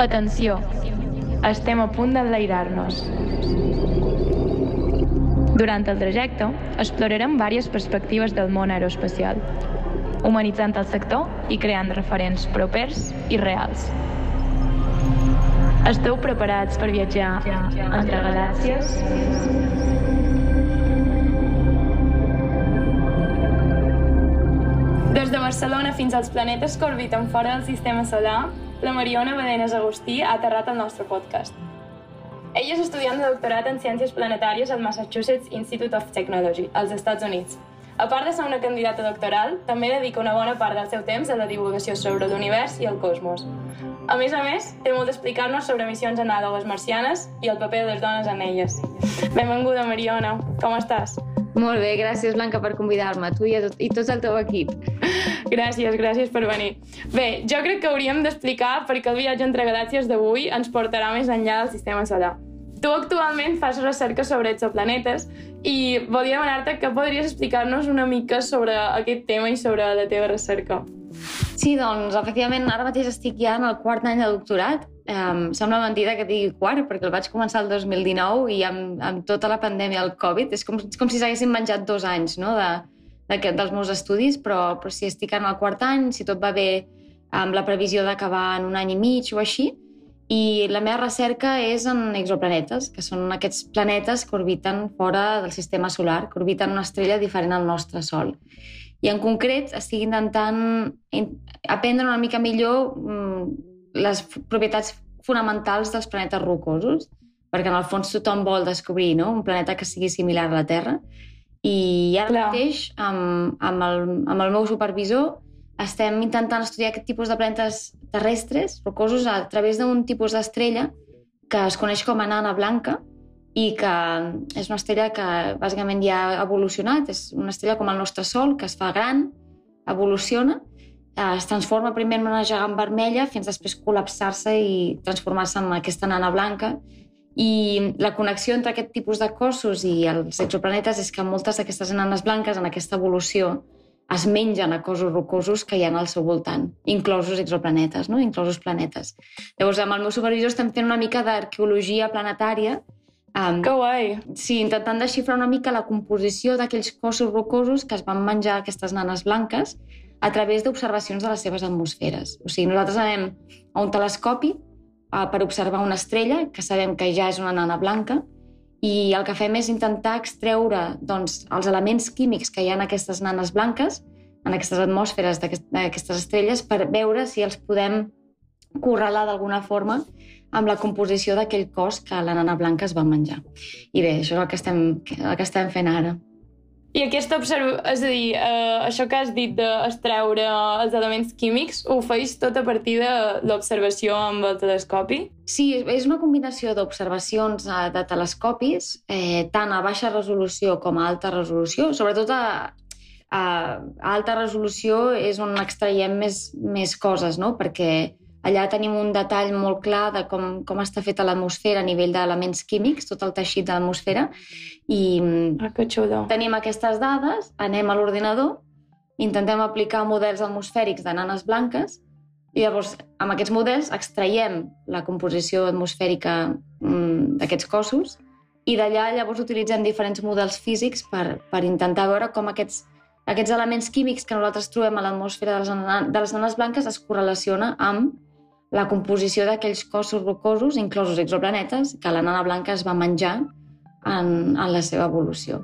Atenció, estem a punt d'enlairar-nos. Durant el trajecte, explorarem diverses perspectives del món aeroespacial, humanitzant el sector i creant referents propers i reals. Esteu preparats per viatjar entre galàxies? Des de Barcelona fins als planetes que orbiten fora del sistema solar, la Mariona Badenes Agustí ha aterrat al nostre podcast. Ella és estudiant de doctorat en Ciències Planetàries al Massachusetts Institute of Technology, als Estats Units. A part de ser una candidata doctoral, també dedica una bona part del seu temps a la divulgació sobre l'univers i el cosmos. A més a més, té molt d'explicar-nos sobre missions anàlogues marcianes i el paper de les dones en elles. Benvinguda, Mariona. Com estàs? Molt bé, gràcies Blanca per convidar-me, tu i, tot, i tot el teu equip. Gràcies, gràcies per venir. Bé, jo crec que hauríem d'explicar per què el viatge entre galàxies d'avui ens portarà més enllà del sistema solar. Tu actualment fas recerca sobre exoplanetes i volia demanar-te que podries explicar-nos una mica sobre aquest tema i sobre la teva recerca. Sí, doncs, efectivament, ara mateix estic ja en el quart any de doctorat. Um, sembla mentida que digui quart, perquè el vaig començar el 2019 i amb, amb tota la pandèmia, el Covid, és com, és com si s'haguessin menjat dos anys no? de, de, dels meus estudis, però, però si estic en el quart any, si tot va bé amb la previsió d'acabar en un any i mig o així, i la meva recerca és en exoplanetes, que són aquests planetes que orbiten fora del sistema solar, que orbiten una estrella diferent al nostre Sol. I en concret estic intentant aprendre una mica millor mm, les propietats fonamentals dels planetes rocosos, perquè en el fons tothom vol descobrir no? un planeta que sigui similar a la Terra. I ara Clar. mateix, amb, amb, el, amb el meu supervisor, estem intentant estudiar aquest tipus de planetes terrestres, rocosos, a través d'un tipus d'estrella que es coneix com a nana blanca, i que és una estrella que bàsicament ja ha evolucionat, és una estrella com el nostre Sol, que es fa gran, evoluciona, es transforma primer en una gegant vermella fins després col·lapsar-se i transformar-se en aquesta nana blanca. I la connexió entre aquest tipus de cossos i els exoplanetes és que moltes d'aquestes nanes blanques en aquesta evolució es mengen a cossos rocosos que hi ha al seu voltant, inclosos exoplanetes, no? inclosos planetes. Llavors, amb el meu supervisor estem fent una mica d'arqueologia planetària Um, que guai! Sí, intentant desxifrar una mica la composició d'aquells cossos rocosos que es van menjar aquestes nanes blanques a través d'observacions de les seves atmosferes. O sigui, nosaltres anem a un telescopi uh, per observar una estrella, que sabem que ja és una nana blanca, i el que fem és intentar extreure doncs, els elements químics que hi ha en aquestes nanes blanques, en aquestes atmosferes d'aquestes estrelles, per veure si els podem correlar d'alguna forma amb la composició d'aquell cos que la nana blanca es va menjar. I bé, això és el que estem, el que estem fent ara. I aquesta observació, és a dir, eh, això que has dit d'extreure els elements químics, ho feis tot a partir de l'observació amb el telescopi? Sí, és una combinació d'observacions eh, de telescopis, eh, tant a baixa resolució com a alta resolució, sobretot a, a, a alta resolució és on extraiem més, més coses, no? perquè Allà tenim un detall molt clar de com, com està feta l'atmosfera a nivell d'elements químics, tot el teixit de l'atmosfera, i ah, que xulo. tenim aquestes dades, anem a l'ordinador, intentem aplicar models atmosfèrics de nanes blanques, i llavors, amb aquests models, extraiem la composició atmosfèrica mm, d'aquests cossos, i d'allà llavors utilitzem diferents models físics per, per intentar veure com aquests, aquests elements químics que nosaltres trobem a l'atmosfera de, les, de les nanes blanques es correlaciona amb la composició d'aquells cossos rocosos, inclosos exoplanetes, que la nana blanca es va menjar en, en la seva evolució.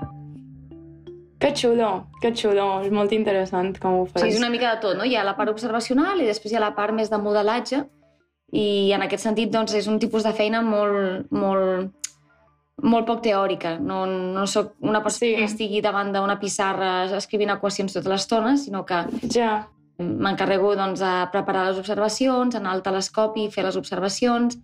Que xulo, que xulo, és molt interessant com ho fas. Sí, és una mica de tot, no? Hi ha la part observacional i després hi ha la part més de modelatge i en aquest sentit doncs, és un tipus de feina molt, molt, molt poc teòrica. No, no sóc una persona sí. que estigui davant d'una pissarra escrivint equacions tota l'estona, sinó que ja. M'encarrego doncs, de preparar les observacions, anar al telescopi, fer les observacions,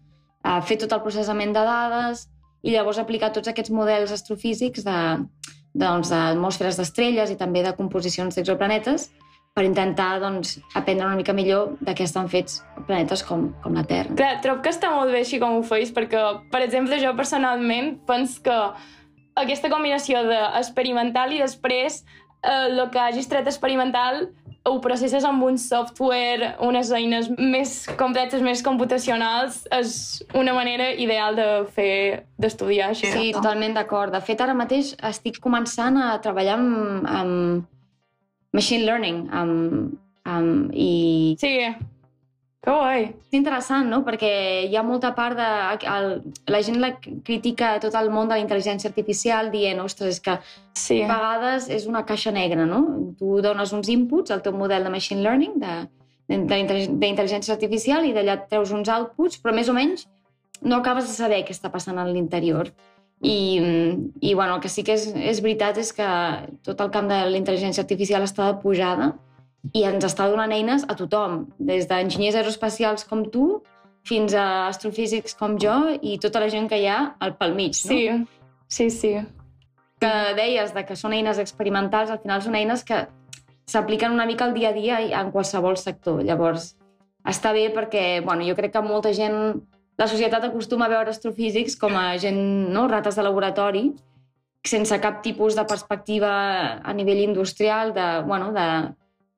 fer tot el processament de dades i llavors aplicar tots aquests models astrofísics d'atmosferes doncs, d'estrelles i també de composicions d'exoplanetes per intentar doncs, aprendre una mica millor de què estan fets planetes com, com la Terra. Clar, trob que està molt bé així com ho feis, perquè, per exemple, jo personalment penso que aquesta combinació d'experimental i després eh, el que hagis tret experimental ho processes amb un software, unes eines més completes, més computacionals, és una manera ideal de fer d'estudiar això. Sí, totalment d'acord. De fet, ara mateix estic començant a treballar amb, amb machine learning amb, amb, i Sí, que guai. És interessant, no? Perquè hi ha molta part de... El, la gent la critica tot el món de la intel·ligència artificial dient, ostres, és que Sí. a vegades és una caixa negra, no? Tu dones uns inputs al teu model de machine learning, d'intel·ligència artificial, i d'allà treus uns outputs, però més o menys no acabes de saber què està passant a l'interior. I, I, bueno, el que sí que és, és veritat és que tot el camp de la intel·ligència artificial està de pujada i ens està donant eines a tothom, des d'enginyers aeroespacials com tu fins a astrofísics com jo i tota la gent que hi ha al pel mig, no? Sí, sí, sí. que deies de que són eines experimentals, al final són eines que s'apliquen una mica al dia a dia i en qualsevol sector. Llavors, està bé perquè, bueno, jo crec que molta gent... La societat acostuma a veure astrofísics com a gent, no?, rates de laboratori, sense cap tipus de perspectiva a nivell industrial, de, bueno, de,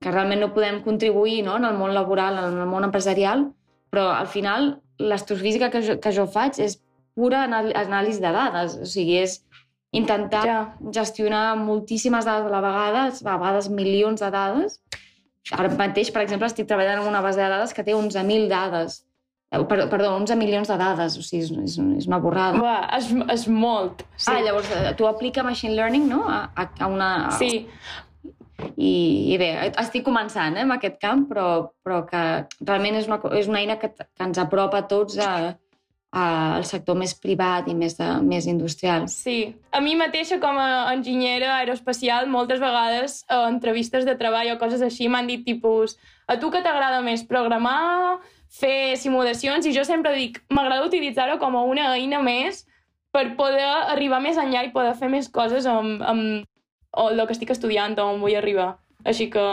que realment no podem contribuir no? en el món laboral, en el món empresarial, però al final l'astrofísica que, jo, que jo faig és pura anàlisi de dades, o sigui, és intentar Ja. gestionar moltíssimes dades a la vegada, a vegades milions de dades. Ara mateix, per exemple, estic treballant en una base de dades que té 11.000 dades. Eh, per- Perdó, 11 milions de dades, o sigui, és, és, una borrada. Va, és, és molt. Sí. Ah, llavors, eh, tu aplica machine learning, no?, a, a, a una... sí. I, I bé, estic començant eh, amb aquest camp, però, però que realment és una, és una eina que, que ens apropa a tots a, al sector més privat i més, de, més industrial. Sí. A mi mateixa, com a enginyera aeroespacial, moltes vegades a entrevistes de treball o coses així m'han dit tipus a tu què t'agrada més, programar, fer simulacions? I jo sempre dic, m'agrada utilitzar-ho com a una eina més per poder arribar més enllà i poder fer més coses amb, amb o el que estic estudiant o on vull arribar. Així que...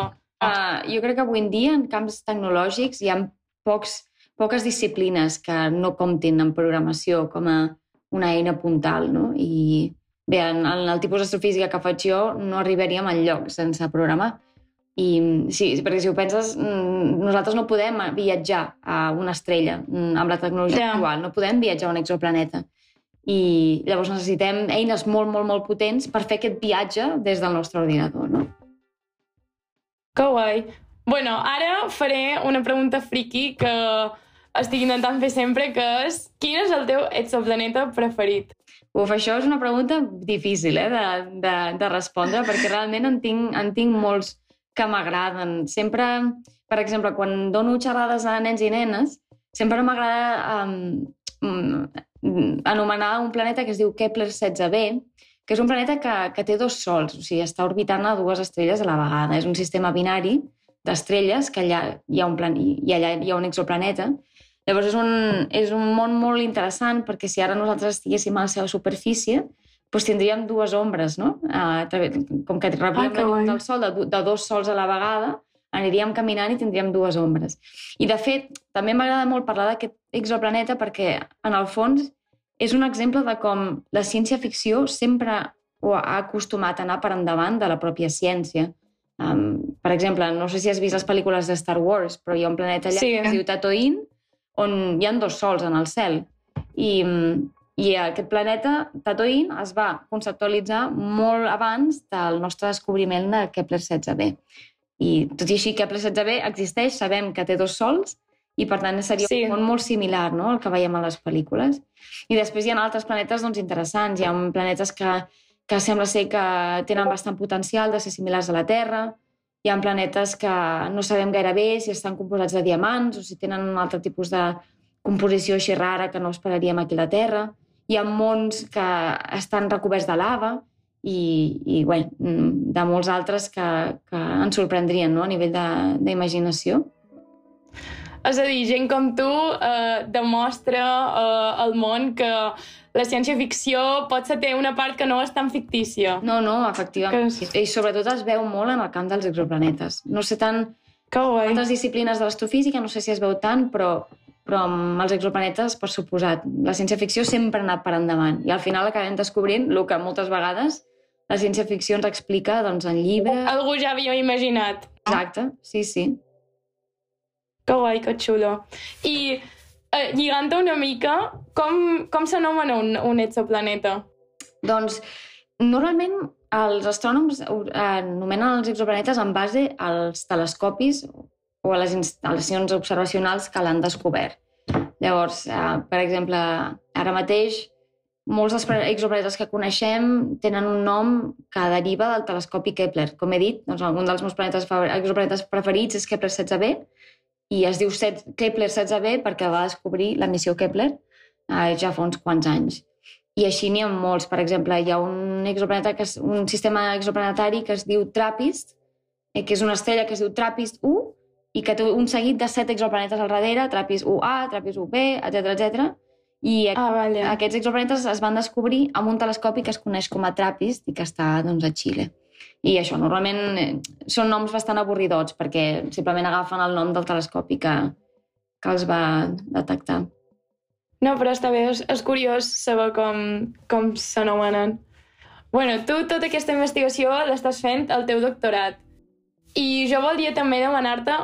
Uh, jo crec que avui en dia, en camps tecnològics, hi ha pocs, poques disciplines que no comptin en programació com a una eina puntal, no? I bé, en, en el tipus d'astrofísica que faig jo no arribaríem enlloc sense programar. I sí, perquè si ho penses, mm, nosaltres no podem viatjar a una estrella mm, amb la tecnologia Ja. actual, no podem viatjar a un exoplaneta. I llavors necessitem eines molt, molt, molt potents per fer aquest viatge des del nostre ordinador, no? Que guai. Bueno, ara faré una pregunta friki que estic intentant fer sempre, que és quin és el teu exoplaneta preferit? Uf, això és una pregunta difícil eh, de, de, de respondre, perquè realment en tinc, en tinc molts que m'agraden. Sempre, per exemple, quan dono xerrades a nens i nenes, sempre m'agrada um, anomenar un planeta que es diu Kepler 16b, que és un planeta que, que té dos sols, o sigui, està orbitant a dues estrelles a la vegada. És un sistema binari d'estrelles, que allà hi ha un, plan, i allà hi ha un exoplaneta, Llavors és un, és un món molt interessant perquè si ara nosaltres estiguéssim a la seva superfície doncs tindríem dues ombres, no? Uh, com que rebríem Ah, que la llum del sol de, de dos sols a la vegada, aniríem caminant i tindríem dues ombres. I de fet, també m'agrada molt parlar d'aquest exoplaneta perquè en el fons és un exemple de com la ciència-ficció sempre ho ha acostumat a anar per endavant de la pròpia ciència. Um, per exemple, no sé si has vist les pel·lícules de Star Wars, però hi ha un planeta allà Sí. que es diu Tatooine, on hi ha dos sols en el cel. I, mm, i aquest planeta, Tatooine, es va conceptualitzar molt abans del nostre descobriment de Kepler 16b. I tot i així, Kepler 16b existeix, sabem que té dos sols, i per tant seria Sí. un món molt similar no? al que veiem a les pel·lícules. I després hi ha altres planetes doncs, interessants. Hi ha planetes que, que sembla ser que tenen bastant potencial de ser similars a la Terra. Hi ha planetes que no sabem gaire bé si estan composats de diamants o si tenen un altre tipus de composició així rara que no esperaríem aquí a la Terra. Hi ha mons que estan recoberts de lava i, i bé, mm, de molts altres que, que ens sorprendrien no? a nivell de- d'imaginació. És a dir, gent com tu eh, demostra eh, al món que la ciència-ficció potser té una part que no és tan fictícia. No, no, efectivament. Que I sobretot es veu molt en el camp dels exoplanetes. No sé tant Que guai. altres disciplines de l'astrofísica, no sé si es veu tant, però, però amb els exoplanetes, per suposat, la ciència-ficció sempre ha anat per endavant. I al final acabem descobrint el que moltes vegades la ciència-ficció ens explica doncs, en llibres, Algú ja havia imaginat. Exacte, sí, sí. Que guai, que xulo. I eh, lligant una mica, com, com s'anomena un, un exoplaneta? Doncs, normalment els astrònoms eh, anomenen els exoplanetes en base als telescopis o a les instal·lacions observacionals que l'han descobert. Llavors, eh, per exemple, ara mateix molts dels exoplanetes que coneixem tenen un nom que deriva del telescopi Kepler. Com he dit, doncs, un dels meus planetes, exoplanetes preferits és Kepler 16b i es diu Kepler 16b perquè va descobrir la missió Kepler eh, ja fa uns quants anys. I així n'hi ha molts. Per exemple, hi ha un, exoplaneta que és, un sistema exoplanetari que es diu TRAPPIST, eh, que és una estrella que es diu TRAPPIST-1 i que té un seguit de set exoplanetes al darrere, TRAPPIST-1A, TRAPPIST-1B, etc etc. I ah, vale. aquests exoplanetes es van descobrir amb un telescopi que es coneix com a TRAPPIST i que està doncs, a Xile. I això, normalment eh, són noms bastant avorridots perquè simplement agafen el nom del telescopi que, que els va detectar. No, però està bé, és, és curiós saber com, com s'anomenen. bueno, tu tota aquesta investigació l'estàs fent al teu doctorat. I jo voldria també demanar-te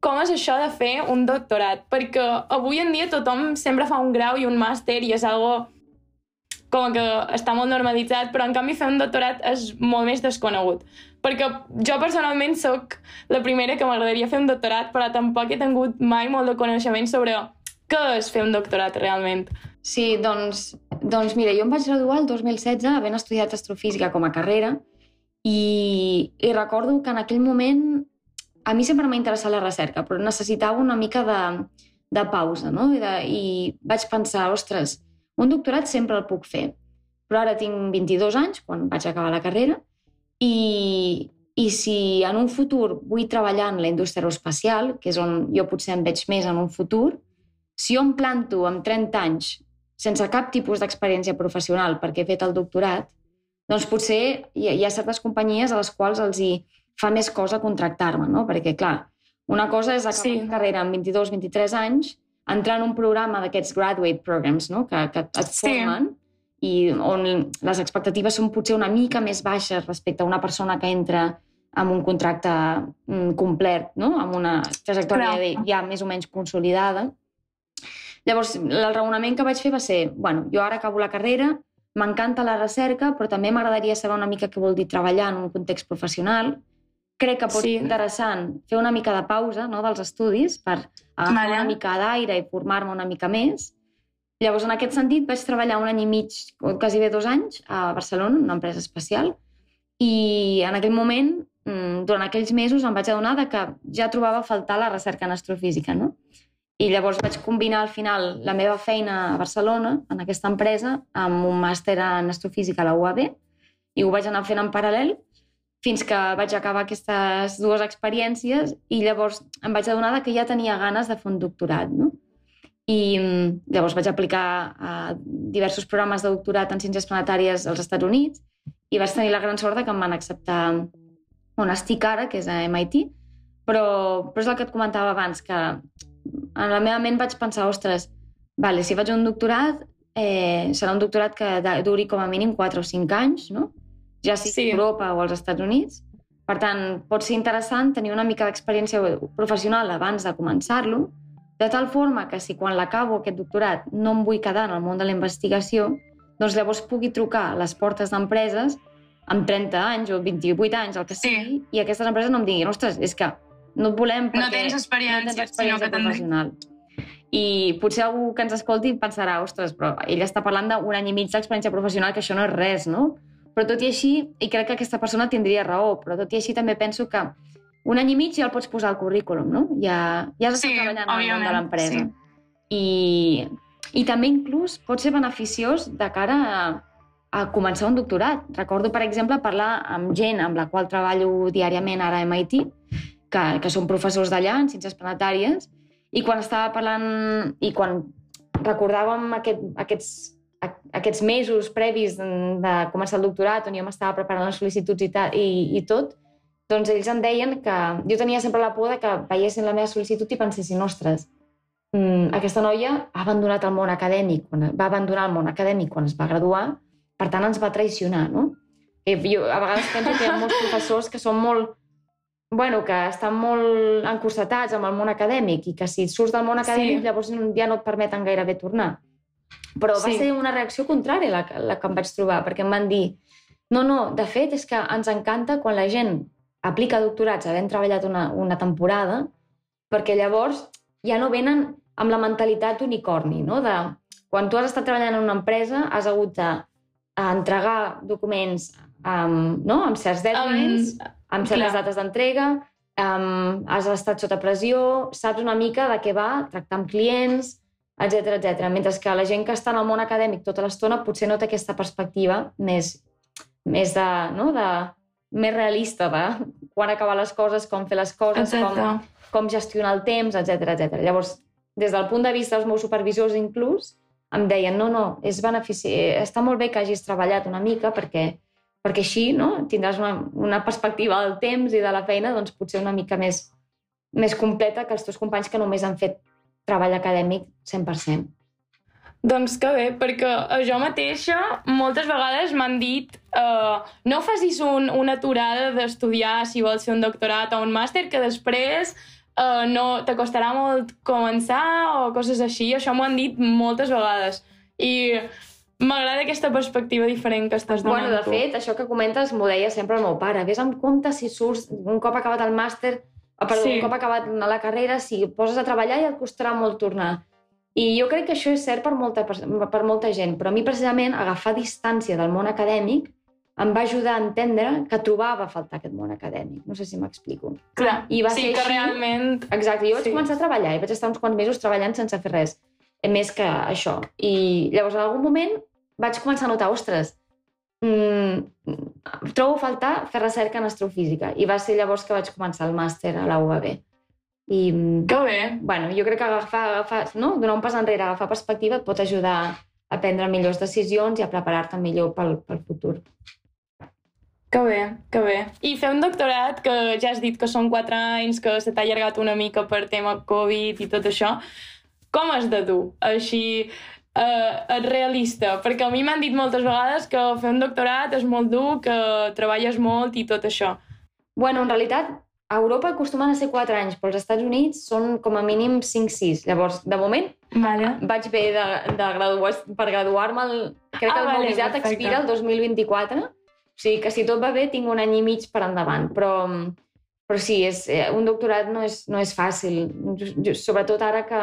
com és això de fer un doctorat, perquè avui en dia tothom sempre fa un grau i un màster i és algo com que està molt normalitzat, però en canvi fer un doctorat és molt més desconegut. Perquè jo personalment sóc la primera que m'agradaria fer un doctorat, però tampoc he tingut mai molt de coneixement sobre què és fer un doctorat realment? Sí, doncs, doncs mira, jo em vaig graduar el 2016 havent estudiat astrofísica com a carrera i, i recordo que en aquell moment a mi sempre m'ha interessat la recerca, però necessitava una mica de, de pausa, no? I, de, I vaig pensar, ostres, un doctorat sempre el puc fer, però ara tinc 22 anys, quan vaig acabar la carrera, i, i si en un futur vull treballar en la indústria aeroespacial, que és on jo potser em veig més en un futur, si jo em planto amb 30 anys sense cap tipus d'experiència professional perquè he fet el doctorat, doncs potser hi ha, hi ha certes companyies a les quals els hi fa més cosa contractar-me, no? Perquè, clar, una cosa és acabar sí. una carrera amb 22-23 anys, entrar en un programa d'aquests graduate programs, no? Que, que et formen, sí. i on les expectatives són potser una mica més baixes respecte a una persona que entra amb un contracte mm, complet, no? amb una trajectòria ja més o menys consolidada. Llavors, el raonament que vaig fer va ser, bueno, jo ara acabo la carrera, m'encanta la recerca, però també m'agradaria saber una mica què vol dir treballar en un context professional. Crec que pot sí. ser interessant fer una mica de pausa no, dels estudis per agafar vale. una mica d'aire i formar-me una mica més. Llavors, en aquest sentit, vaig treballar un any i mig, o quasi bé dos anys, a Barcelona, una empresa espacial, i en aquell moment, mm, durant aquells mesos, em vaig adonar que ja trobava faltar la recerca en astrofísica, no? I llavors vaig combinar al final la meva feina a Barcelona, en aquesta empresa, amb un màster en astrofísica a la UAB i ho vaig anar fent en paral·lel fins que vaig acabar aquestes dues experiències i llavors em vaig adonar que ja tenia ganes de fer un doctorat. No? I mm, llavors vaig aplicar a diversos programes de doctorat en ciències planetàries als Estats Units i vaig tenir la gran sort que em van acceptar on estic ara, que és a MIT, però, però és el que et comentava abans, que en la meva ment vaig pensar, ostres, vale, si faig un doctorat, eh, serà un doctorat que duri com a mínim 4 o 5 anys, no? Ja sigui sí. a Europa o als Estats Units. Per tant, pot ser interessant tenir una mica d'experiència professional abans de començar-lo, de tal forma que si quan l'acabo aquest doctorat no em vull quedar en el món de la investigació, doncs llavors pugui trucar a les portes d'empreses amb 30 anys o 28 anys, el que sigui, sí. i aquestes empreses no em diguin, ostres, és que no et volem perquè no tens experiència, no tens experiència sinó professional. I potser algú que ens escolti pensarà, ostres, però ell està parlant d'un any i mig d'experiència professional, que això no és res, no? Però tot i així, i crec que aquesta persona tindria raó, però tot i així també penso que un any i mig ja el pots posar al currículum, no? Ja, ja has estat sí, treballant en el món de l'empresa. Sí. I, I també inclús pot ser beneficiós de cara a, a començar un doctorat. Recordo, per exemple, parlar amb gent amb la qual treballo diàriament ara a MIT, que, que són professors d'allà, en ciències planetàries, i quan estava parlant, i quan recordàvem aquest, aquests, aquests mesos previs de començar el doctorat, on jo m'estava preparant les sol·licituds i, ta, i, i tot, doncs ells em deien que jo tenia sempre la por de que veiessin la meva sol·licitud i pensessin, ostres, mm, aquesta noia ha abandonat el món acadèmic, va abandonar el món acadèmic quan es va graduar, per tant ens va traicionar, no? I jo a vegades penso que hi ha molts professors que són molt bueno, que estan molt encursetats amb el món acadèmic i que si surts del món acadèmic Sí. llavors ja no et permeten gairebé tornar. Però va Sí. ser una reacció contrària la, la que em vaig trobar, perquè em van dir no, no, de fet és que ens encanta quan la gent aplica doctorats havent treballat una, una temporada, perquè llavors ja no venen amb la mentalitat unicorni, no? De, quan tu has estat treballant en una empresa has hagut de a entregar documents amb, no? amb certs deadlines, Um, amb certes clar. dates d'entrega, um, has estat sota pressió, saps una mica de què va, tractar amb clients, etc etc. Mentre que la gent que està en el món acadèmic tota l'estona potser no té aquesta perspectiva més, més de, no? de, més realista de quan acabar les coses, com fer les coses, com, com gestionar el temps, etc etc. Llavors, des del punt de vista dels meus supervisors inclús, em deien, no, no, és benefici... està molt bé que hagis treballat una mica perquè, perquè així no? tindràs una, una perspectiva del temps i de la feina doncs, potser una mica més, més completa que els teus companys que només han fet treball acadèmic 100%. Doncs que bé, perquè jo mateixa moltes vegades m'han dit uh, no facis un, una aturada d'estudiar si vols fer un doctorat o un màster que després uh, no t'acostarà molt començar o coses així. Això m'ho han dit moltes vegades. I m'agrada aquesta perspectiva diferent que estàs donant Bueno, de fet, això que comentes m'ho deia sempre el meu pare. Ves amb compte si surts un cop acabat el màster, perdó, Sí. un cop acabat la carrera, si poses a treballar ja et costarà molt tornar. I jo crec que això és cert per molta, per molta gent, però a mi precisament agafar distància del món acadèmic em va ajudar a entendre que trobava a faltar aquest món acadèmic. No sé si m'explico. Clar, I va sí ser que així. realment... Exacte, jo vaig Sí. començar a treballar i vaig estar uns quants mesos treballant sense fer res, eh, més que això. I llavors en algun moment vaig començar a notar, ostres, mm, trobo a faltar fer recerca en astrofísica. I va ser llavors que vaig començar el màster a la UAB. I, mm, Que bé. bueno, jo crec que agafar, agafar no? donar un pas enrere, agafar perspectiva et pot ajudar a prendre millors decisions i a preparar-te millor pel, pel futur. Que bé, que bé. I fer un doctorat, que ja has dit que són quatre anys, que se t'ha allargat una mica per tema Covid i tot això, com has de dur? Així, eh, realista? Perquè a mi m'han dit moltes vegades que fer un doctorat és molt dur, que treballes molt i tot això. Bueno, en realitat, a Europa acostumen a ser 4 anys, però als Estats Units són com a mínim 5-6. Llavors, de moment, Vale. vaig bé de, de graduar, per graduar-me. El, crec Ah, que el meu vale, visat perfecte. expira el 2024. O sigui que si tot va bé tinc un any i mig per endavant. Però, però sí, és, eh, un doctorat no és, no és fàcil. Jo, jo, sobretot ara que,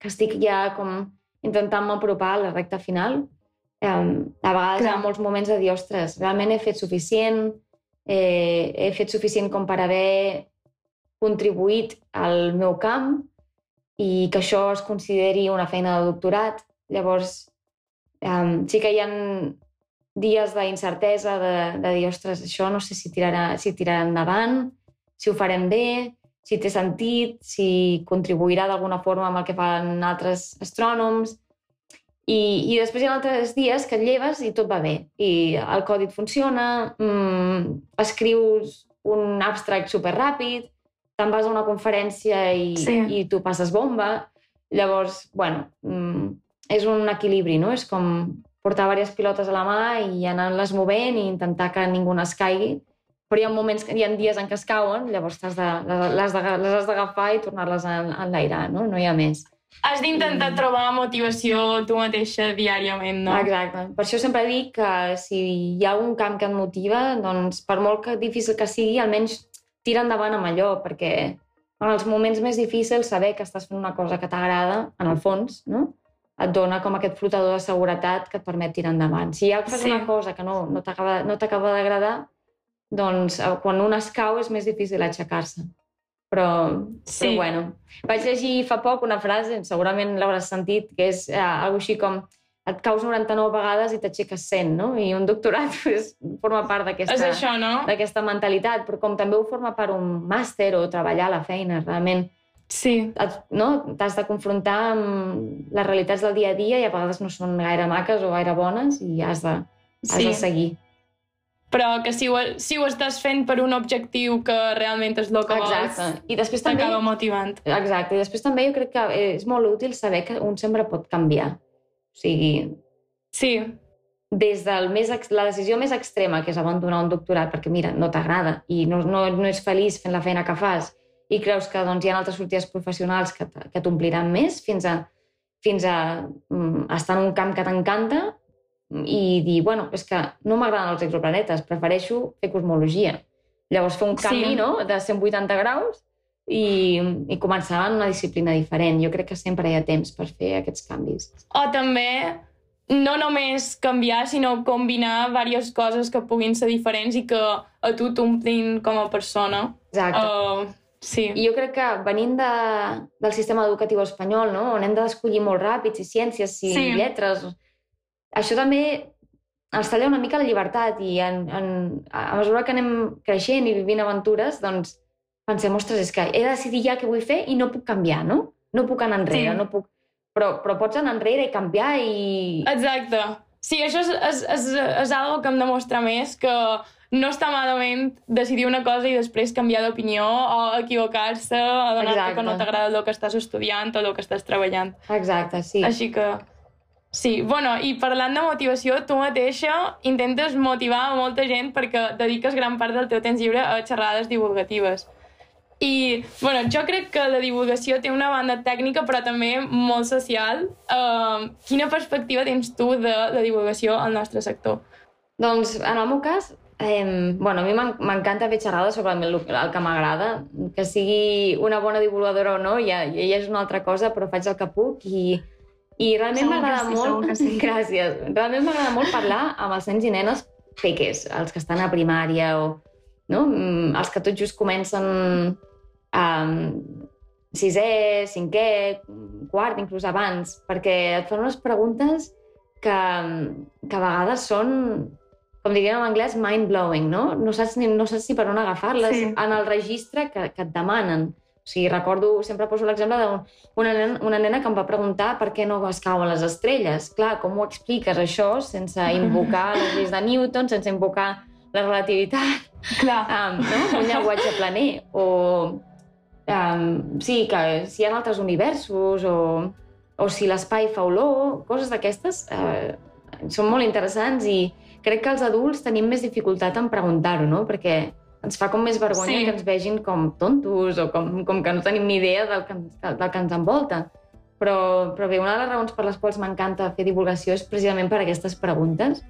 que estic ja com intentant m'apropar a la recta final. Eh, a vegades hi Clar. ha molts moments de dir, ostres, realment he fet suficient, eh, he fet suficient com per haver contribuït al meu camp i que això es consideri una feina de doctorat. Llavors, um, sí que hi ha dies d'incertesa de, de dir, ostres, això no sé si tirarà, si tirarà endavant, si ho farem bé, si té sentit, si contribuirà d'alguna forma amb el que fan altres astrònoms. I, I després hi ha altres dies que et lleves i tot va bé. I el codi et funciona, mm, escrius un abstract superràpid, te'n vas a una conferència i, Sí. i tu passes bomba. Llavors, bueno, mm, és un equilibri, no? És com portar diverses pilotes a la mà i anar-les movent i intentar que ningú no es caigui. Però hi ha moments, hi ha dies en què es cauen, llavors t'has de, les, les, has d'agafar i tornar-les a enlairar, no? No hi ha més. Has d'intentar Mm. trobar motivació tu mateixa diàriament, no? Exacte. Per això sempre dic que si hi ha algun camp que et motiva, doncs per molt que difícil que sigui, almenys tira endavant amb allò, perquè en els moments més difícils saber que estàs fent una cosa que t'agrada, en el fons, no? et dona com aquest flotador de seguretat que et permet tirar endavant. Si ja fas Sí. una cosa que no, no t'acaba no t'acaba d'agradar, doncs eh, quan un es cau és més difícil aixecar-se. Però, Sí. però bueno. Vaig llegir fa poc una frase, segurament l'hauràs sentit, que és eh, alguna així com et caus 99 vegades i t'aixeques 100, no? I un doctorat pues, forma part d'aquesta no? mentalitat, però com també ho forma part un màster o treballar a la feina, realment Sí. et- no? t'has de confrontar amb les realitats del dia a dia i a vegades no són gaire maques o gaire bones i has de, has Sí. de seguir. Però que si ho, si ho estàs fent per un objectiu que realment és el que Exacte. vols, I després també... motivant. Exacte. I després també jo crec que és molt útil saber que un sempre pot canviar. O sigui, Sí, des del més, la decisió més extrema, que és abandonar un doctorat perquè, mira, no t'agrada i no, no, no és feliç fent la feina que fas i creus que doncs, hi ha altres sortides professionals que, que t'ompliran més fins a, fins a um, estar en un camp que t'encanta i dir, bueno, és que no m'agraden els exoplanetes, prefereixo fer cosmologia. Llavors fer un canvi sí. no? de 180 graus i, i començar en una disciplina diferent. Jo crec que sempre hi ha temps per fer aquests canvis. O també no només canviar, sinó combinar diverses coses que puguin ser diferents i que a tu t'omplin com a persona. Exacte. Uh, sí. I jo crec que venint de, del sistema educatiu espanyol, no? on hem d'escollir molt ràpid si ciències, si sí. lletres, això també ens talla una mica la llibertat i en, en, a mesura que anem creixent i vivint aventures, doncs pensem, ostres, és que he de decidir ja què vull fer i no puc canviar, no? No puc anar enrere, sí. no puc... Però, però pots anar enrere i canviar i... Exacte. Sí, això és, és, és, és algo que em demostra més que no està malament decidir una cosa i després canviar d'opinió o equivocar-se o donar-te que no t'agrada el que estàs estudiant o el que estàs treballant. Exacte, sí. Així que... Sí, bueno, i parlant de motivació, tu mateixa intentes motivar a molta gent perquè dediques gran part del teu temps lliure a xerrades divulgatives. I, bueno, jo crec que la divulgació té una banda tècnica, però també molt social. Uh, quina perspectiva tens tu de la divulgació al nostre sector? Doncs, en el meu cas, eh, bueno, a mi m'encanta fer xerrades sobre el, el que m'agrada. Que sigui una bona divulgadora o no, ja, ja és una altra cosa, però faig el que puc i, i realment m'agrada molt... Sí. Gràcies. Realment m'agrada molt parlar amb els nens i nenes peques, els que estan a primària o no? Mm, els que tot just comencen um, sisè, cinquè, quart, inclús abans, perquè et fan unes preguntes que, que a vegades són, com diríem en anglès, mind-blowing, no? No saps, ni, no saps ni per on agafar-les sí. en el registre que, que et demanen. O sigui, recordo, sempre poso l'exemple d'una nena, una nena que em va preguntar per què no es cauen les estrelles. Clar, com ho expliques això sense invocar les lleis de Newton, sense invocar la relativitat? Clar. Um, no? Un llenguatge planer. O Um, sí, que si hi ha altres universos o, o si l'espai fa olor, coses d'aquestes uh, són molt interessants i crec que els adults tenim més dificultat en preguntar-ho, no? Perquè ens fa com més vergonya sí. que ens vegin com tontos o com, com que no tenim ni idea del que, del que ens envolta. Però, però bé, una de les raons per les quals m'encanta fer divulgació és precisament per aquestes preguntes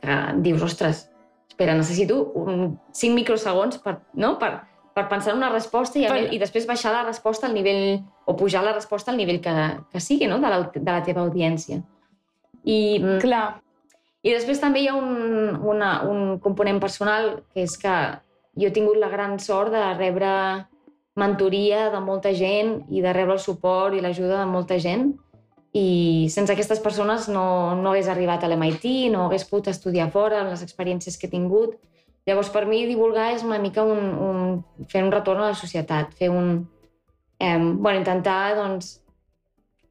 que dius, ostres, espera, necessito un, 5 microsegons per, no? per, per pensar en una resposta i, per... i després baixar la resposta al nivell, o pujar la resposta al nivell que, que sigui, no?, de la, de la teva audiència. I, mm, Clar. I després també hi ha un, una, un component personal, que és que jo he tingut la gran sort de rebre mentoria de molta gent i de rebre el suport i l'ajuda de molta gent i sense aquestes persones no, no hagués arribat a l'MIT, no hagués pogut estudiar fora, les experiències que he tingut Llavors, per mi, divulgar és una mica un, un, fer un retorn a la societat, fer un... Eh, bueno, intentar, doncs,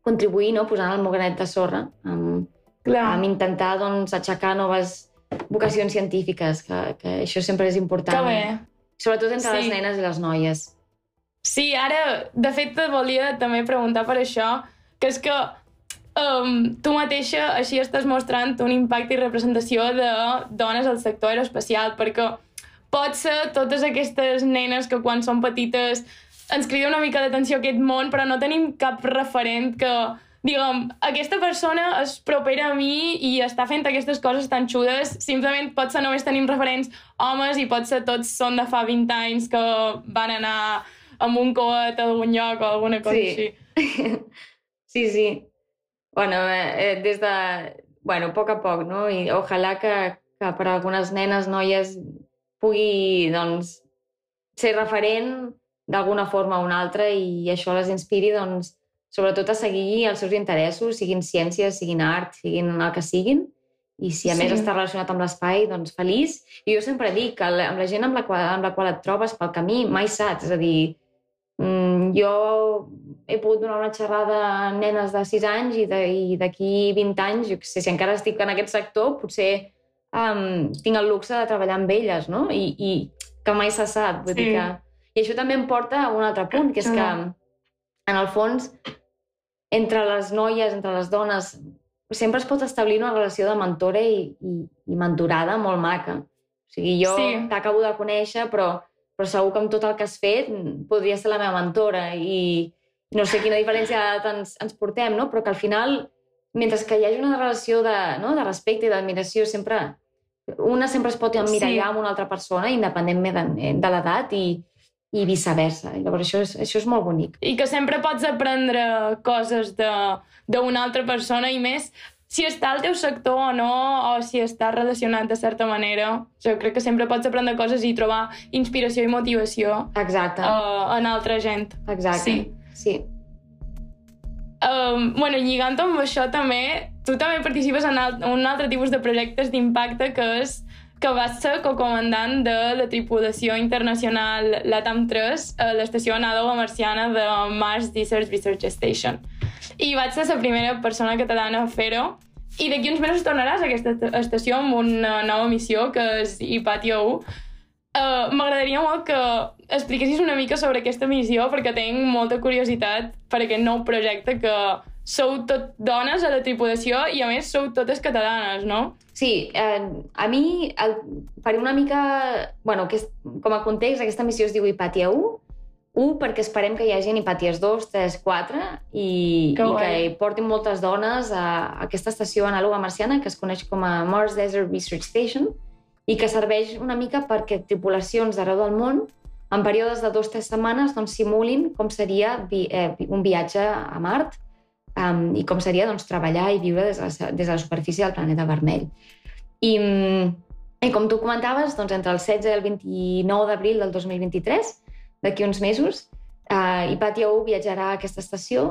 contribuir, no?, posant el meu granet de sorra, amb, Clar. amb intentar, doncs, aixecar noves vocacions científiques, que, que això sempre és important. Que bé. Sobretot entre sí. les nenes i les noies. Sí, ara, de fet, et volia també preguntar per això, que és que um, tu mateixa així estàs mostrant un impacte i representació de dones al sector aeroespacial, perquè pot ser totes aquestes nenes que quan són petites ens crida una mica d'atenció aquest món, però no tenim cap referent que, diguem, aquesta persona és propera a mi i està fent aquestes coses tan xudes, simplement pot ser només tenim referents homes i pot ser tots són de fa 20 anys que van anar amb un coet a algun lloc o alguna cosa sí. així. sí, sí. Bueno, eh, eh, des de... Bueno, a poc a poc, no? I ojalà que, que per a algunes nenes, noies, pugui, doncs, ser referent d'alguna forma o una altra i això les inspiri, doncs, sobretot a seguir els seus interessos, siguin ciències, siguin art, siguin el que siguin, i si a sí. més està relacionat amb l'espai, doncs feliç. I jo sempre dic que amb la gent amb la qual, amb la qual et trobes pel camí mai saps, és a dir, mm, jo he pogut donar una xerrada a nenes de 6 anys i d'aquí 20 anys, jo sé, si encara estic en aquest sector, potser um, tinc el luxe de treballar amb elles, no? I, i que mai se sap. Vull sí. dir que... I això també em porta a un altre punt, que és que, en el fons, entre les noies, entre les dones, sempre es pot establir una relació de mentora i, i, i mentorada molt maca. O sigui, jo Sí. t'acabo de conèixer, però, però segur que amb tot el que has fet podria ser la meva mentora i no sé quina diferència ens, ens portem, no? però que al final, mentre que hi hagi una relació de, no? de respecte i d'admiració, sempre una sempre es pot emmirallar Sí. amb una altra persona, independentment de, de l'edat i, i viceversa. I Llavors, això és, això és molt bonic. I que sempre pots aprendre coses de- d'una altra persona i més si està al teu sector o no, o si està relacionat de certa manera. Jo crec que sempre pots aprendre coses i trobar inspiració i motivació Exacte, uh, en altra gent. exacte. sí. sí. Um, bueno, lligant amb això també, tu també participes en alt, un altre tipus de projectes d'impacte que és que vas ser cocomandant de la tripulació internacional LATAM 3 a l'estació anàloga marciana de Mars Research Research Station. I vaig ser la primera persona catalana a fer-ho. I d'aquí uns mesos tornaràs a aquesta est- estació amb una nova missió, que és Hypatia 1. Uh, M'agradaria molt que expliquessis una mica sobre aquesta missió, perquè tinc molta curiositat per aquest nou projecte que sou tot dones a la tripulació i a més sou totes catalanes, no? Sí, eh, a mi, el, per una mica... bueno, aquest, com a context, aquesta missió es diu Hipàtia 1, 1 perquè esperem que hi hagi Hipàties 2, 3, 4 i, Que i que hi portin moltes dones a, a aquesta estació anàloga marciana que es coneix com a Mars Desert Research Station i que serveix una mica perquè tripulacions d'arreu del món en períodes de dues o tres setmanes doncs, simulin com seria vi, eh, un viatge a Mart um, i com seria doncs, treballar i viure des de, la, des de la superfície del planeta vermell. I, i com tu comentaves, doncs, entre el 16 i el 29 d'abril del 2023, d'aquí uns mesos, uh, Hipàtia 1 viatjarà a aquesta estació.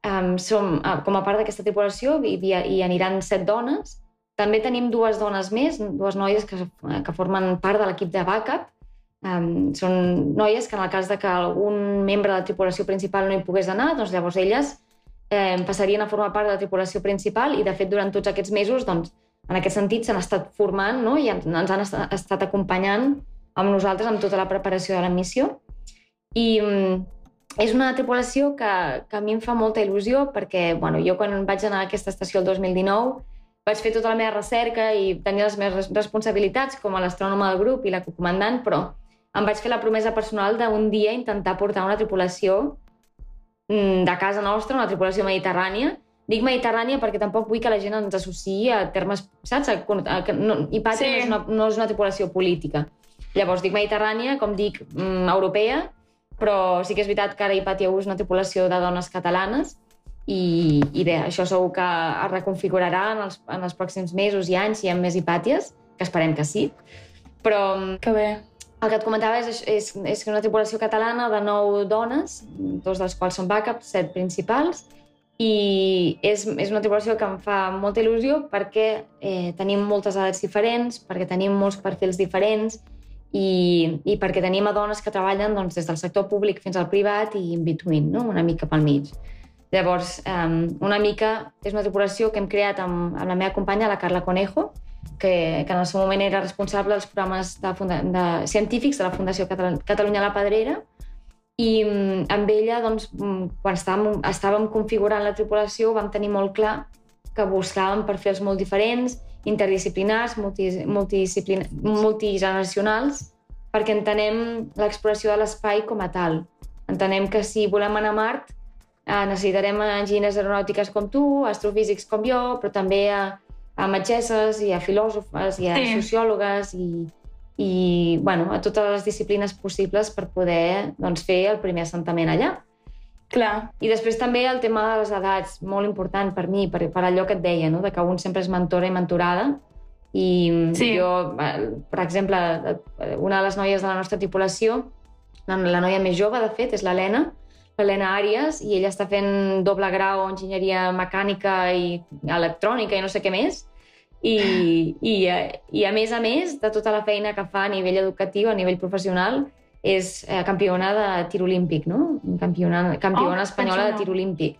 Um, som, uh, com a part d'aquesta tripulació hi, hi aniran set dones. També tenim dues dones més, dues noies que, que formen part de l'equip de backup. Um, són noies que en el cas de que algun membre de la tripulació principal no hi pogués anar, doncs llavors elles eh, passarien a formar part de la tripulació principal i, de fet, durant tots aquests mesos, doncs, en aquest sentit, s'han estat formant no? i ens han est- estat acompanyant amb nosaltres amb tota la preparació de la missió. I mm, és una tripulació que, que a mi em fa molta il·lusió perquè bueno, jo quan vaig anar a aquesta estació el 2019 vaig fer tota la meva recerca i tenia les meves res- responsabilitats com a l'astrònoma del grup i la cocomandant, però em vaig fer la promesa personal d'un dia intentar portar una tripulació de casa nostra, una tripulació mediterrània. Dic mediterrània perquè tampoc vull que la gent ens associï a termes, saps? A, a, que no, Hipàtia Sí. no, és una, no és una tripulació política. Llavors dic mediterrània, com dic, mm, europea, però sí que és veritat que ara Hipàtia 1 és una tripulació de dones catalanes i, i bé, això segur que es reconfigurarà en els, en els pròxims mesos i anys si hi ha més Hipàties, que esperem que sí. Però mm, Que bé. El que et comentava és, és, és una tripulació catalana de nou dones, dos dels quals són backups, set principals, i és, és una tripulació que em fa molta il·lusió perquè eh, tenim moltes edats diferents, perquè tenim molts perfils diferents i, i perquè tenim a dones que treballen doncs, des del sector públic fins al privat i in between, no? una mica pel mig. Llavors, um, una mica és una tripulació que hem creat amb, amb la meva companya, la Carla Conejo, que, que en el seu moment era responsable dels programes de, de científics de la Fundació Catalu Catalunya la Pedrera, i mm, amb ella, doncs, mm, quan estàvem, estàvem configurant la tripulació, vam tenir molt clar que buscàvem perfils molt diferents, interdisciplinars, multi, multidisciplin multigeneracionals, perquè entenem l'exploració de l'espai com a tal. Entenem que si volem anar a Mart eh, necessitarem enginyers aeronàutiques com tu, astrofísics com jo, però també a, a metgesses i a filòsofes i a Sí. sociòlogues i, i bueno, a totes les disciplines possibles per poder doncs, fer el primer assentament allà. Clar. I després també el tema de les edats, molt important per mi, per, per allò que et deia, no? de que un sempre és mentora i mentorada. I Sí. jo, eh, per exemple, eh, una de les noies de la nostra tripulació, la, la noia més jove, de fet, és l'Helena, l'Helena Àries, i ella està fent doble grau en enginyeria mecànica i electrònica i no sé què més. I, i, eh, I a més a més de tota la feina que fa a nivell educatiu, a nivell professional, és eh, campiona de tir olímpic, no? Campiona, campiona Oh, espanyola de tir olímpic.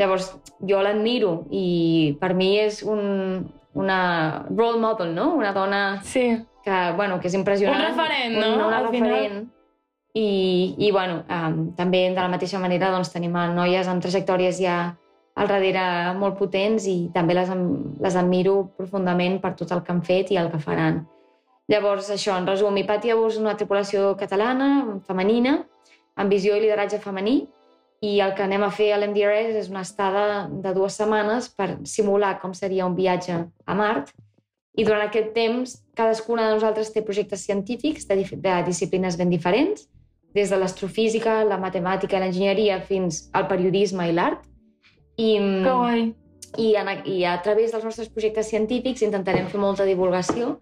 Llavors, jo l'admiro i per mi és un, una role model, no? Una dona Sí. que, bueno, que és impressionant. Un referent, no? Una, una Al final. referent. I, i bueno, um, també de la mateixa manera doncs, tenim a noies amb trajectòries ja al darrere molt potents i també les, les admiro profundament per tot el que han fet i el que faran. Llavors, això, en resum, Hipatia és una tripulació catalana, femenina, amb visió i lideratge femení, i el que anem a fer a l'MDRS és una estada de dues setmanes per simular com seria un viatge a Mart. I durant aquest temps, cadascuna de nosaltres té projectes científics de, de disciplines ben diferents, des de l'astrofísica, la matemàtica, l'enginyeria, fins al periodisme i l'art. I, que guai! I, en, I a través dels nostres projectes científics intentarem fer molta divulgació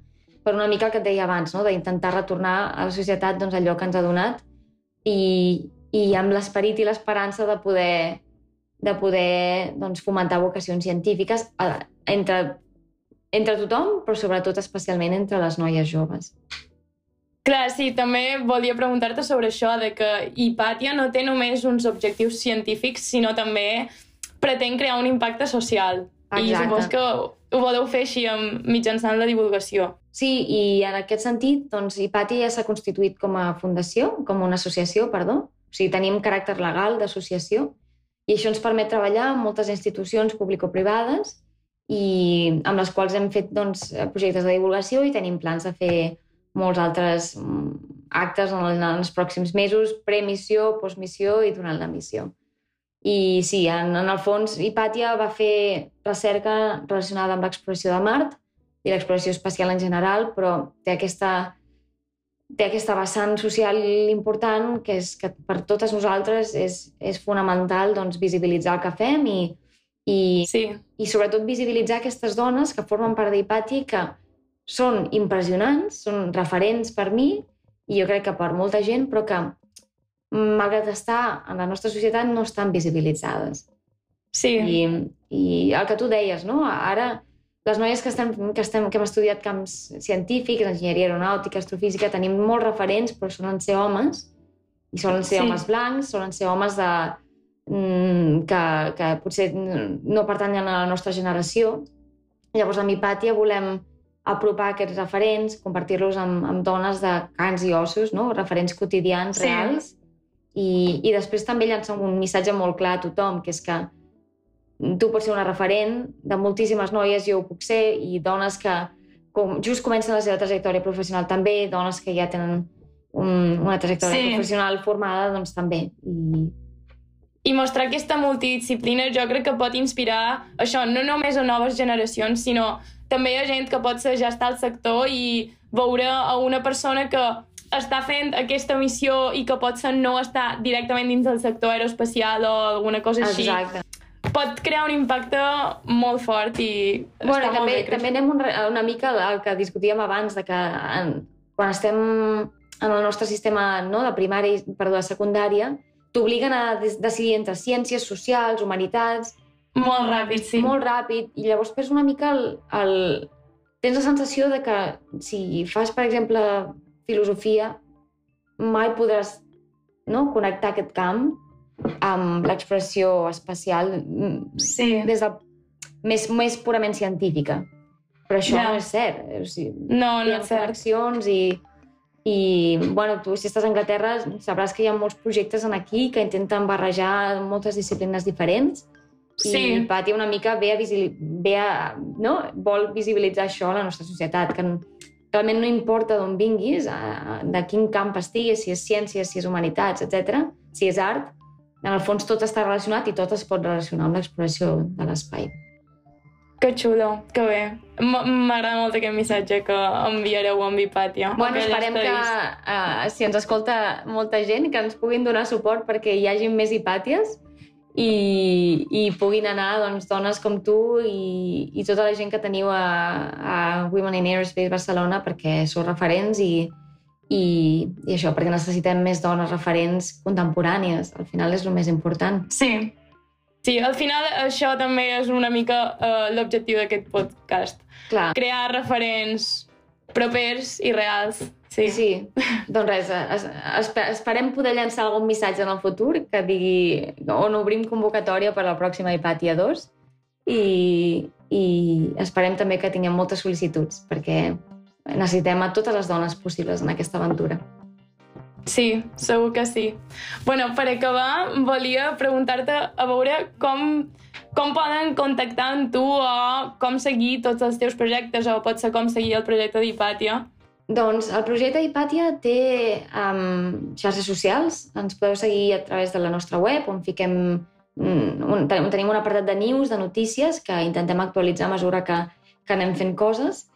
per una mica el que et deia abans, no? d'intentar retornar a la societat doncs, allò que ens ha donat i, i amb l'esperit i l'esperança de poder, de poder doncs, fomentar vocacions científiques entre, entre tothom, però sobretot especialment entre les noies joves. Clar, sí, també volia preguntar-te sobre això, de que Hipàtia no té només uns objectius científics, sinó també pretén crear un impacte social. Exacte. I supos que ho voleu fer així amb, mitjançant la divulgació. Sí, i en aquest sentit, doncs, Hipàtia ja s'ha constituït com a fundació, com una associació, perdó, o sigui, tenim caràcter legal d'associació i això ens permet treballar amb moltes institucions público-privades i amb les quals hem fet doncs, projectes de divulgació i tenim plans de fer molts altres mm, actes en els pròxims mesos, premissió, postmissió i durant la missió. I sí, en, en el fons, Hipàtia va fer recerca relacionada amb l'exploració de Mart i l'exploració espacial en general, però té aquesta té aquesta vessant social important que és que per totes nosaltres és, és fonamental doncs, visibilitzar el que fem i, i, sí. i sobretot visibilitzar aquestes dones que formen part d'Hipati que són impressionants, són referents per mi i jo crec que per molta gent, però que malgrat estar en la nostra societat no estan visibilitzades. Sí. I, i el que tu deies, no? Ara les noies que, estem, que, estem, que hem estudiat camps científics, enginyeria aeronàutica, astrofísica, tenim molts referents, però solen ser homes, i solen ser sí. homes blancs, solen ser homes de, mm, que, que potser no pertanyen a la nostra generació. Llavors, a Mipàtia volem apropar aquests referents, compartir-los amb, amb dones de cans i ossos, no? referents quotidians, sí. reals, i, i després també llançar un missatge molt clar a tothom, que és que tu pots ser una referent de moltíssimes noies, jo ho puc ser, i dones que com, just comencen la seva trajectòria professional també, dones que ja tenen un, una trajectòria sí. professional formada, doncs també. I... I mostrar aquesta multidisciplina jo crec que pot inspirar això, no només a noves generacions, sinó també a gent que pot ser ja està al sector i veure a una persona que està fent aquesta missió i que pot ser no està directament dins del sector aeroespacial o alguna cosa així. Exacte pot crear un impacte molt fort i bueno, està també, molt bé. També anem un, una mica al que discutíem abans, de que en, quan estem en el nostre sistema no, de primària, perdó, de secundària, t'obliguen a decidir entre ciències socials, humanitats... Molt ràpid, sí. Molt ràpid, i llavors perds una mica el, el... Tens la sensació de que si fas, per exemple, filosofia, mai podràs no, connectar aquest camp amb l'expressió espacial mm, sí. des del més, més purament científica. Però això ja. no és cert. O sigui, no, no és cert. connexions i, i, bueno, tu si estàs a Anglaterra sabràs que hi ha molts projectes en aquí que intenten barrejar moltes disciplines diferents sí. i Pati una mica ve a, ve a no? vol visibilitzar això a la nostra societat, que realment no importa d'on vinguis, de quin camp estiguis, si és ciència, si és humanitats, etc, si és art, en el fons tot està relacionat i tot es pot relacionar amb l'exploració de l'espai. Que xulo, que bé. M'agrada molt aquest missatge que enviareu amb Hipàtia. Bueno, esperem que, uh, si ens escolta molta gent, que ens puguin donar suport perquè hi hagi més Hipàties i, i puguin anar doncs, dones com tu i, i tota la gent que teniu a, a Women in Aerospace Barcelona perquè sou referents i, i, i això, perquè necessitem més dones referents contemporànies. Al final és el més important. Sí. Sí, al final això també és una mica uh, l'objectiu d'aquest podcast. Clar. Crear referents propers i reals. Sí. sí. Doncs res, es, es, esperem poder llançar algun missatge en el futur que digui on obrim convocatòria per la pròxima Hipàtia 2 i, i esperem també que tinguem moltes sol·licituds perquè necessitem a totes les dones possibles en aquesta aventura. Sí, segur que sí. bueno, per acabar, volia preguntar-te a veure com, com poden contactar amb tu o com seguir tots els teus projectes o potser com seguir el projecte d'Hipàtia. Doncs el projecte d'Hipàtia té um, xarxes socials. Ens podeu seguir a través de la nostra web, on fiquem mm, un, tenim un apartat de news, de notícies, que intentem actualitzar a mesura que, que anem fent coses.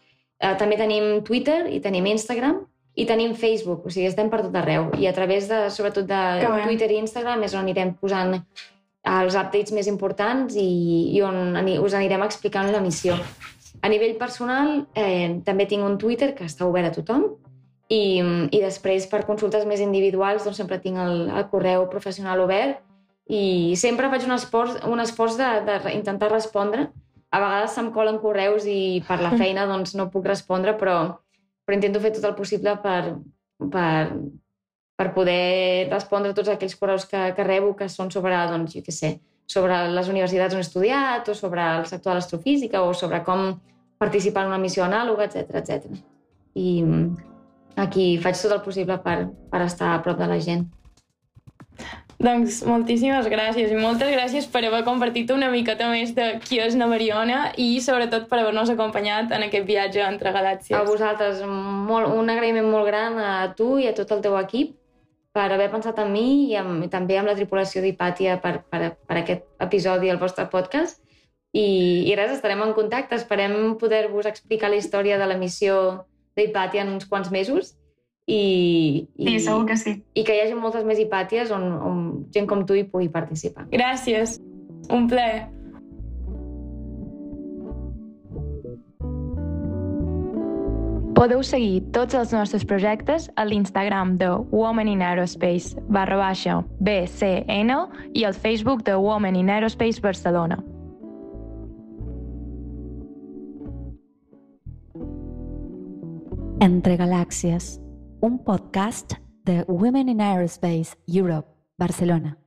Uh, també tenim Twitter i tenim Instagram i tenim Facebook, o sigui, estem per tot arreu. I a través, de, sobretot, de Twitter i Instagram és on anirem posant els updates més importants i, i on us anirem explicant la missió. A nivell personal, eh, també tinc un Twitter que està obert a tothom i, i després per consultes més individuals doncs sempre tinc el, el correu professional obert i sempre faig un esforç, un esforç d'intentar respondre. A vegades se'm colen correus i per la feina doncs, no puc respondre, però però intento fer tot el possible per, per, per poder respondre tots aquells correus que, que rebo que són sobre, doncs, jo què sé, sobre les universitats on he estudiat o sobre el sector de l'astrofísica o sobre com participar en una missió anàloga, etc etc. I aquí faig tot el possible per, per estar a prop de la gent. Doncs moltíssimes gràcies i moltes gràcies per haver compartit una miqueta més de qui és la Mariona i sobretot per haver-nos acompanyat en aquest viatge entre galàxies. A vosaltres, molt, un agraïment molt gran a tu i a tot el teu equip per haver pensat en mi i, amb, i també amb la tripulació d'Hipàtia per, per, per aquest episodi al vostre podcast. I, I res, estarem en contacte. Esperem poder-vos explicar la història de la missió d'Hipàtia en uns quants mesos i, i, sí, segur que sí. I que hi hagi moltes més hipàties on, on gent com tu hi pugui participar. Gràcies. Un plaer. Podeu seguir tots els nostres projectes a l'Instagram de Women in Aerospace barra baixa BCN i al Facebook de Women in Aerospace Barcelona. Entre galàxies un podcast de Women in Aerospace Europe, Barcelona.